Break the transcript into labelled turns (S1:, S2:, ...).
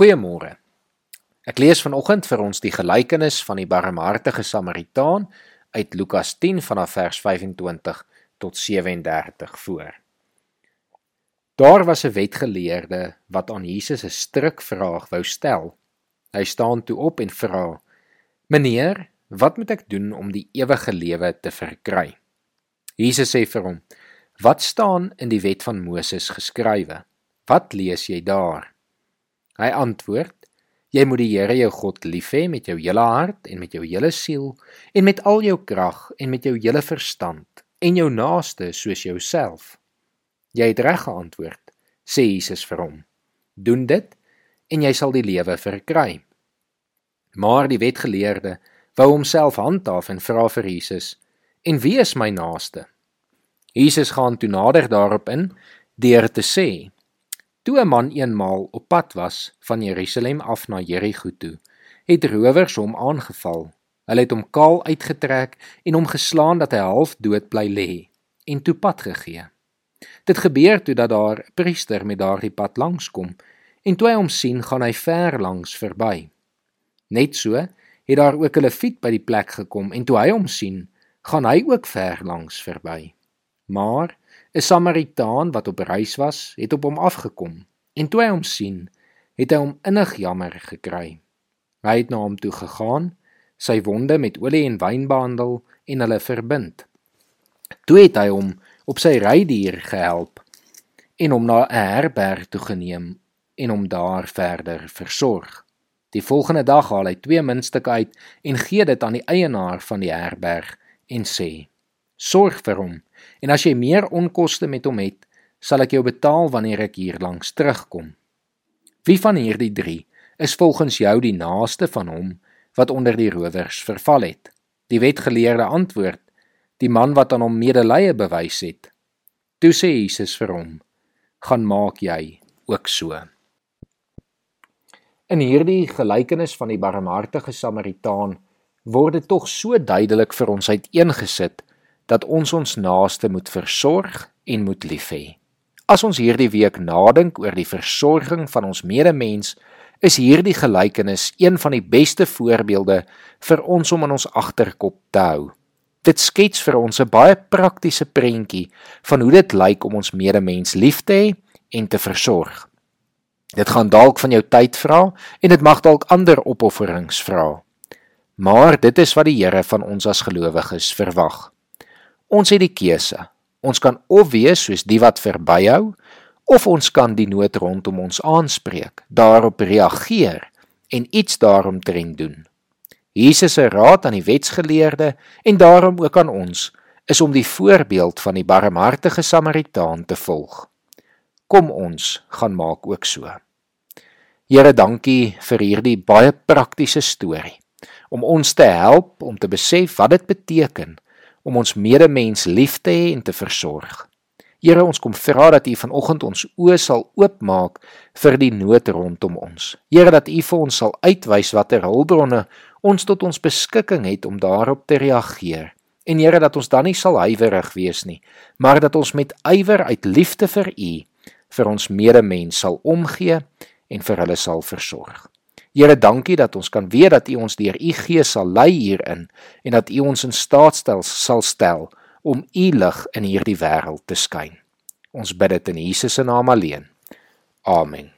S1: Goeiemôre. Ek lees vanoggend vir ons die gelykenis van die barmhartige Samaritaan uit Lukas 10 vanaf vers 25 tot 37 voor. Daar was 'n wetgeleerde wat aan Jesus 'n strikvraag wou stel. Hy staan toe op en vra: "Meneer, wat moet ek doen om die ewige lewe te verkry?" Jesus sê vir hom: "Wat staan in die wet van Moses geskrywe? Wat lees jy daar?" Hy antwoord: Jy moet die Here jou God lief hê met jou hele hart en met jou hele siel en met al jou krag en met jou hele verstand en jou naaste soos jouself. Jy het reg geantwoord, sê Jesus vir hom. Doen dit en jy sal die lewe verkry. Maar die wetgeleerde wou homself handhaaf en vra vir Jesus: "En wie is my naaste?" Jesus gaan toe nader daarop in deur te sê: Toe 'n man eenmaal op pad was van Jerusalem af na Jerigo toe, het rowers hom aangeval. Hulle het hom kaal uitgetrek en hom geslaan dat hy half dood bly lê en toe pad gegee. Dit gebeur toe dat daar 'n priester met daardie pad langskom en toe hy hom sien, gaan hy ver langs verby. Net so het daar ook 'n leviet by die plek gekom en toe hy hom sien, gaan hy ook ver langs verby. Maar 'n Samaritaan wat op reis was, het op hom afgekom en toe hy hom sien, het hy hom innig jammer gekry. Hy het na hom toe gegaan, sy wonde met olie en wyn behandel en hulle verbind. Toe het hy hom op sy rydier gehelp en hom na 'n herberg toe geneem en hom daar verder versorg. Die volgende dag haal hy twee muntstukke uit en gee dit aan die eienaar van die herberg en sê: Sorg vir hom en as jy meer onkoste met hom het, sal ek jou betaal wanneer ek hier langs terugkom. Wie van hierdie 3 is volgens jou die naaste van hom wat onder die rowers verval het? Die wetgeleerde antwoord: Die man wat aan hom medelee bewys het. Toe sê Jesus vir hom: Gaan maak jy ook so. In hierdie gelykenis van die barmhartige Samaritaan word dit tog so duidelik vir ons uiteengesit dat ons ons naaste moet versorg en moet lief hê. As ons hierdie week nadink oor die versorging van ons medemens, is hierdie gelykenis een van die beste voorbeelde vir ons om in ons agterkop te hou. Dit skets vir ons 'n baie praktiese prentjie van hoe dit lyk om ons medemens lief te hê en te versorg. Dit gaan dalk van jou tyd vra en dit mag dalk ander opofferings vra. Maar dit is wat die Here van ons as gelowiges verwag. Ons het die keuse. Ons kan of wees soos die wat verbyhou of ons kan die nood rondom ons aanspreek, daarop reageer en iets daaromtrent doen. Jesus se raad aan die wetsgeleerde en daarom ook aan ons is om die voorbeeld van die barmhartige Samaritaan te volg. Kom ons gaan maak ook so. Here, dankie vir hierdie baie praktiese storie om ons te help om te besef wat dit beteken om ons medemens lief te hê en te versorg. Here, ons kom vra dat U vanoggend ons oë sal oopmaak vir die nood rondom ons. Here, dat U vir ons sal uitwys watter hulpbronne ons tot ons beskikking het om daarop te reageer. En Here, dat ons dan nie sal huiwerig wees nie, maar dat ons met ywer uit liefde vir U vir ons medemens sal omgee en vir hulle sal versorg. Here, dankie dat ons kan weet dat U ons deur U Gees sal lei hierin en dat U ons in staat stel sal stel om U lig in hierdie wêreld te skyn. Ons bid dit in Jesus se naam alleen. Amen.